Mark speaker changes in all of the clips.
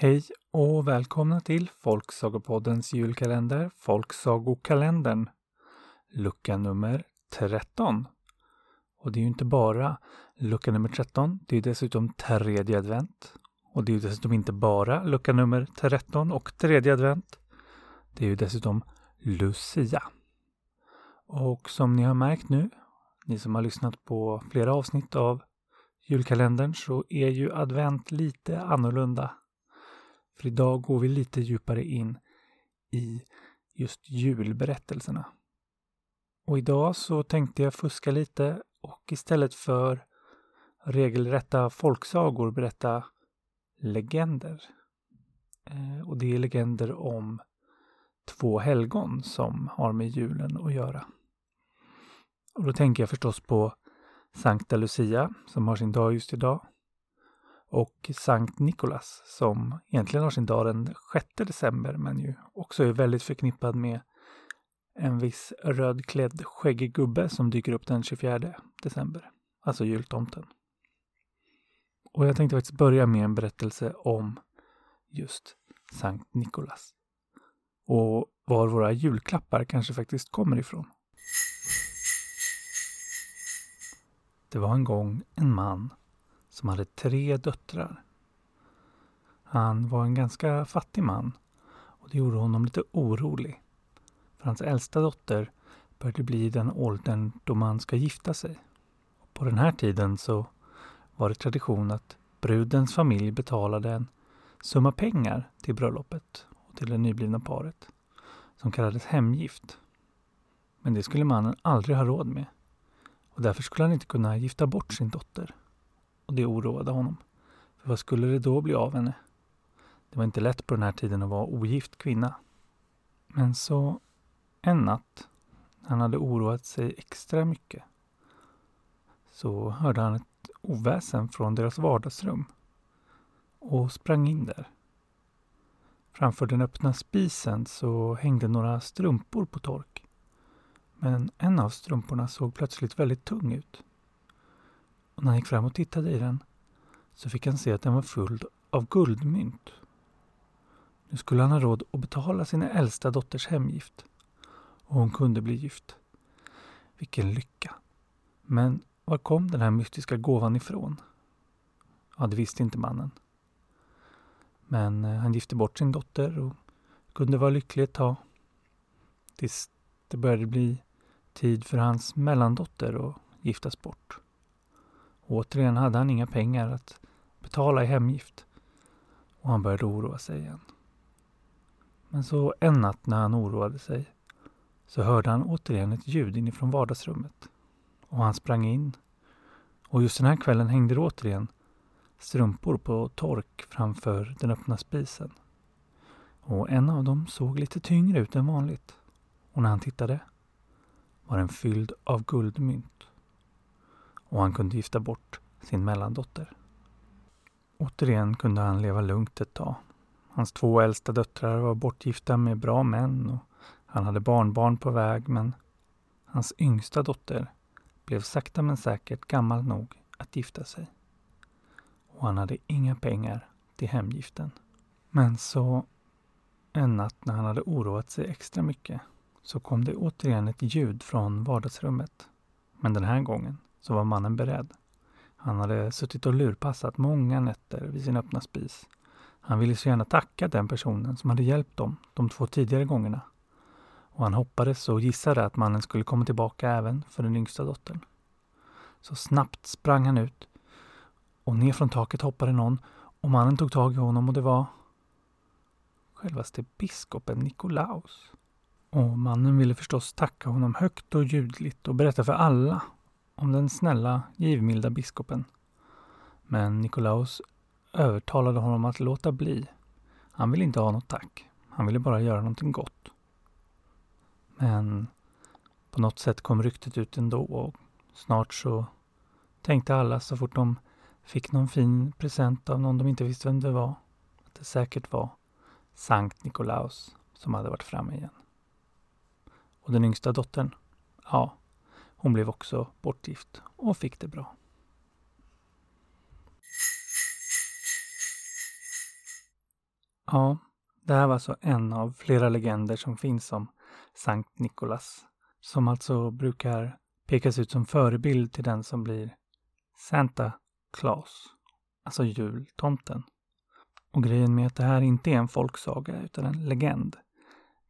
Speaker 1: Hej och välkomna till Folksagopoddens julkalender, Folksagokalendern, lucka nummer 13. Och det är ju inte bara lucka nummer 13, det är dessutom tredje advent. Och det är ju dessutom inte bara lucka nummer 13 och tredje advent. Det är ju dessutom Lucia. Och som ni har märkt nu, ni som har lyssnat på flera avsnitt av julkalendern, så är ju advent lite annorlunda för idag går vi lite djupare in i just julberättelserna. Och idag så tänkte jag fuska lite och istället för regelrätta folksagor berätta legender. Eh, och det är legender om två helgon som har med julen att göra. Och då tänker jag förstås på Sankta Lucia som har sin dag just idag och Sankt Nikolas som egentligen har sin dag den 6 december men ju också är väldigt förknippad med en viss rödklädd skäggig gubbe som dyker upp den 24 december, alltså jultomten. Och jag tänkte faktiskt börja med en berättelse om just Sankt Nikolas. Och var våra julklappar kanske faktiskt kommer ifrån. Det var en gång en man som hade tre döttrar. Han var en ganska fattig man och det gjorde honom lite orolig. För hans äldsta dotter började bli den åldern då man ska gifta sig. Och på den här tiden så var det tradition att brudens familj betalade en summa pengar till bröllopet och till det nyblivna paret som kallades hemgift. Men det skulle mannen aldrig ha råd med och därför skulle han inte kunna gifta bort sin dotter och det oroade honom. För vad skulle det då bli av henne? Det var inte lätt på den här tiden att vara ogift kvinna. Men så en natt, när han hade oroat sig extra mycket, så hörde han ett oväsen från deras vardagsrum och sprang in där. Framför den öppna spisen så hängde några strumpor på tork. Men en av strumporna såg plötsligt väldigt tung ut. Och när han gick fram och tittade i den så fick han se att den var full av guldmynt. Nu skulle han ha råd att betala sin äldsta dotters hemgift. Och hon kunde bli gift. Vilken lycka! Men var kom den här mystiska gåvan ifrån? Ja, det visste inte mannen. Men eh, han gifte bort sin dotter och kunde vara lycklig ett tag. Tills det började bli tid för hans mellandotter att giftas bort. Återigen hade han inga pengar att betala i hemgift och han började oroa sig igen. Men så en natt när han oroade sig så hörde han återigen ett ljud inifrån vardagsrummet. Och han sprang in. Och just den här kvällen hängde det återigen strumpor på tork framför den öppna spisen. Och en av dem såg lite tyngre ut än vanligt. Och när han tittade var den fylld av guldmynt och han kunde gifta bort sin mellandotter. Återigen kunde han leva lugnt ett tag. Hans två äldsta döttrar var bortgifta med bra män och han hade barnbarn på väg men hans yngsta dotter blev sakta men säkert gammal nog att gifta sig. Och han hade inga pengar till hemgiften. Men så en natt när han hade oroat sig extra mycket så kom det återigen ett ljud från vardagsrummet. Men den här gången så var mannen beredd. Han hade suttit och lurpassat många nätter vid sin öppna spis. Han ville så gärna tacka den personen som hade hjälpt dem de två tidigare gångerna. Och han hoppades och gissade att mannen skulle komma tillbaka även för den yngsta dottern. Så snabbt sprang han ut och ner från taket hoppade någon och mannen tog tag i honom och det var självaste biskopen Nikolaus. Och mannen ville förstås tacka honom högt och ljudligt och berätta för alla om den snälla, givmilda biskopen. Men Nikolaus övertalade honom att låta bli. Han ville inte ha något tack. Han ville bara göra någonting gott. Men på något sätt kom ryktet ut ändå och snart så tänkte alla så fort de fick någon fin present av någon de inte visste vem det var att det säkert var Sankt Nikolaus som hade varit framme igen. Och den yngsta dottern, ja, hon blev också bortgift och fick det bra. Ja, det här var alltså en av flera legender som finns om Sankt Nikolas. Som alltså brukar pekas ut som förebild till den som blir Santa Claus. Alltså jultomten. Och grejen med att det här inte är en folksaga utan en legend.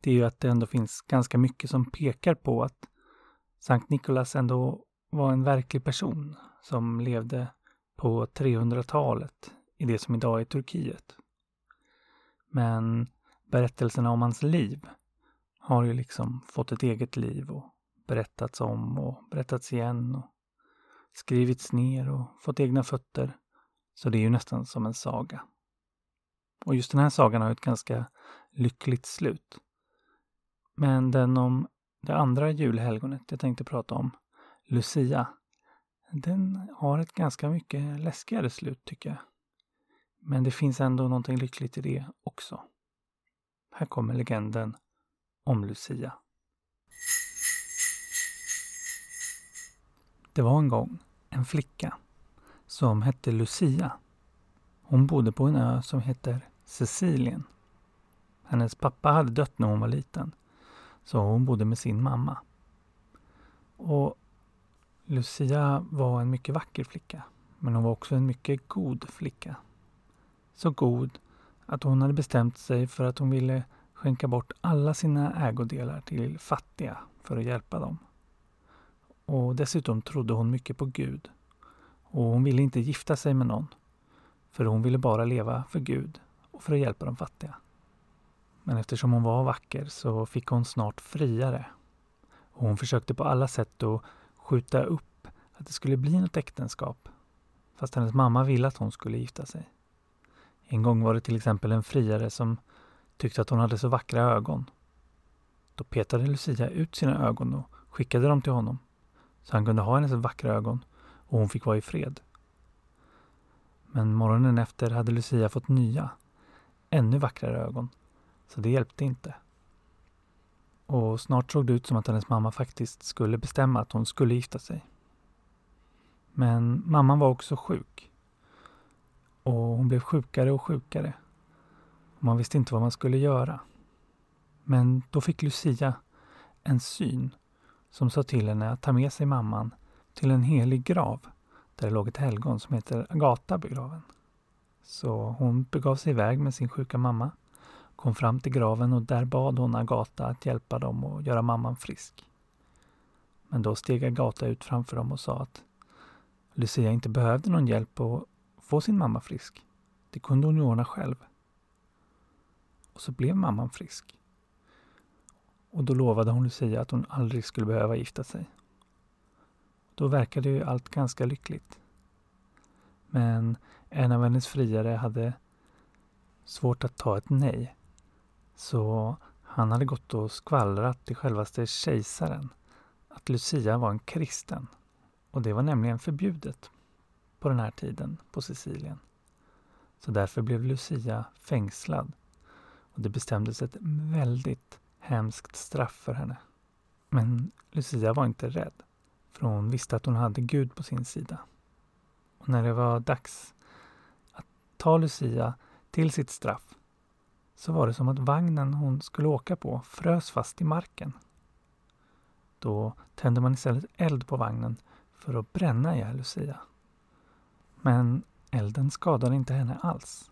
Speaker 1: Det är ju att det ändå finns ganska mycket som pekar på att Sankt Nikolas ändå var en verklig person som levde på 300-talet i det som idag är Turkiet. Men berättelserna om hans liv har ju liksom fått ett eget liv och berättats om och berättats igen och skrivits ner och fått egna fötter. Så det är ju nästan som en saga. Och just den här sagan har ett ganska lyckligt slut. Men den om det andra julhelgonet jag tänkte prata om, Lucia, den har ett ganska mycket läskigare slut tycker jag. Men det finns ändå någonting lyckligt i det också. Här kommer legenden om Lucia. Det var en gång en flicka som hette Lucia. Hon bodde på en ö som heter Sicilien. Hennes pappa hade dött när hon var liten, så hon bodde med sin mamma. Och Lucia var en mycket vacker flicka, men hon var också en mycket god flicka. Så god att hon hade bestämt sig för att hon ville skänka bort alla sina ägodelar till fattiga för att hjälpa dem. Och dessutom trodde hon mycket på Gud. Och hon ville inte gifta sig med någon. För hon ville bara leva för Gud och för att hjälpa de fattiga. Men eftersom hon var vacker så fick hon snart friare. Och hon försökte på alla sätt att skjuta upp att det skulle bli något äktenskap. Fast hennes mamma ville att hon skulle gifta sig. En gång var det till exempel en friare som tyckte att hon hade så vackra ögon. Då petade Lucia ut sina ögon och skickade dem till honom. Så han kunde ha hennes vackra ögon och hon fick vara i fred. Men morgonen efter hade Lucia fått nya, ännu vackrare ögon. Så det hjälpte inte. Och snart såg det ut som att hennes mamma faktiskt skulle bestämma att hon skulle gifta sig. Men mamman var också sjuk. Och hon blev sjukare och sjukare. Och man visste inte vad man skulle göra. Men då fick Lucia en syn som sa till henne att ta med sig mamman till en helig grav där det låg ett helgon som heter Agata begraven. Så hon begav sig iväg med sin sjuka mamma, kom fram till graven och där bad hon Agata att hjälpa dem och göra mamman frisk. Men då steg Agata ut framför dem och sa att Lucia inte behövde någon hjälp att få sin mamma frisk. Det kunde hon ju ordna själv. Och så blev mamman frisk. Och då lovade hon Lucia att hon aldrig skulle behöva gifta sig. Då verkade ju allt ganska lyckligt. Men en av hennes friare hade svårt att ta ett nej. Så han hade gått och skvallrat till självaste kejsaren att Lucia var en kristen. Och det var nämligen förbjudet på den här tiden på Sicilien. Så därför blev Lucia fängslad. Och det bestämdes ett väldigt hemskt straff för henne. Men Lucia var inte rädd, för hon visste att hon hade Gud på sin sida. Och när det var dags att ta Lucia till sitt straff så var det som att vagnen hon skulle åka på frös fast i marken. Då tände man istället eld på vagnen för att bränna ihjäl Lucia. Men elden skadade inte henne alls.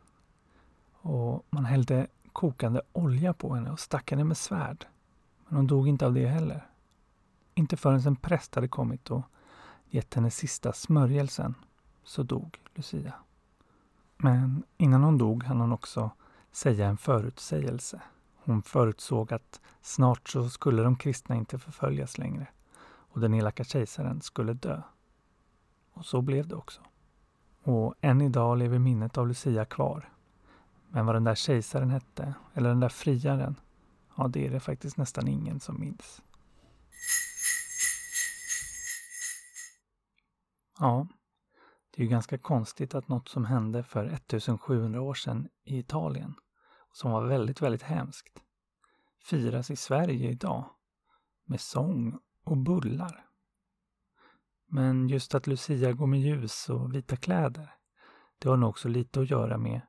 Speaker 1: Och man hällde kokande olja på henne och stack henne med svärd. Men hon dog inte av det heller. Inte förrän en präst hade kommit och gett henne sista smörjelsen så dog Lucia. Men innan hon dog hann hon också säga en förutsägelse. Hon förutsåg att snart så skulle de kristna inte förföljas längre och den elaka kejsaren skulle dö. Och så blev det också. Och än idag lever minnet av Lucia kvar men vad den där kejsaren hette, eller den där friaren, ja det är det faktiskt nästan ingen som minns. Ja, det är ju ganska konstigt att något som hände för 1700 år sedan i Italien, som var väldigt, väldigt hemskt, firas i Sverige idag med sång och bullar. Men just att Lucia går med ljus och vita kläder, det har nog också lite att göra med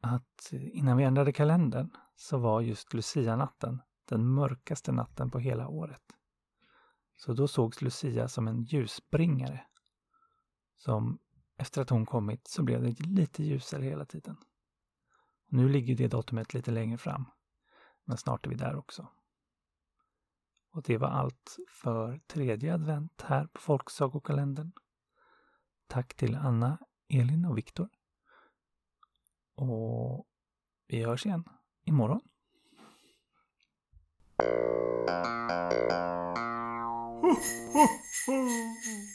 Speaker 1: att innan vi ändrade kalendern så var just Lucia-natten den mörkaste natten på hela året. Så då sågs Lucia som en ljusbringare. Som efter att hon kommit så blev det lite ljusare hela tiden. Och nu ligger det datumet lite längre fram. Men snart är vi där också. Och det var allt för tredje advent här på Folksagokalendern. Tack till Anna, Elin och Viktor. Och vi hörs igen imorgon. Ho, ho, ho.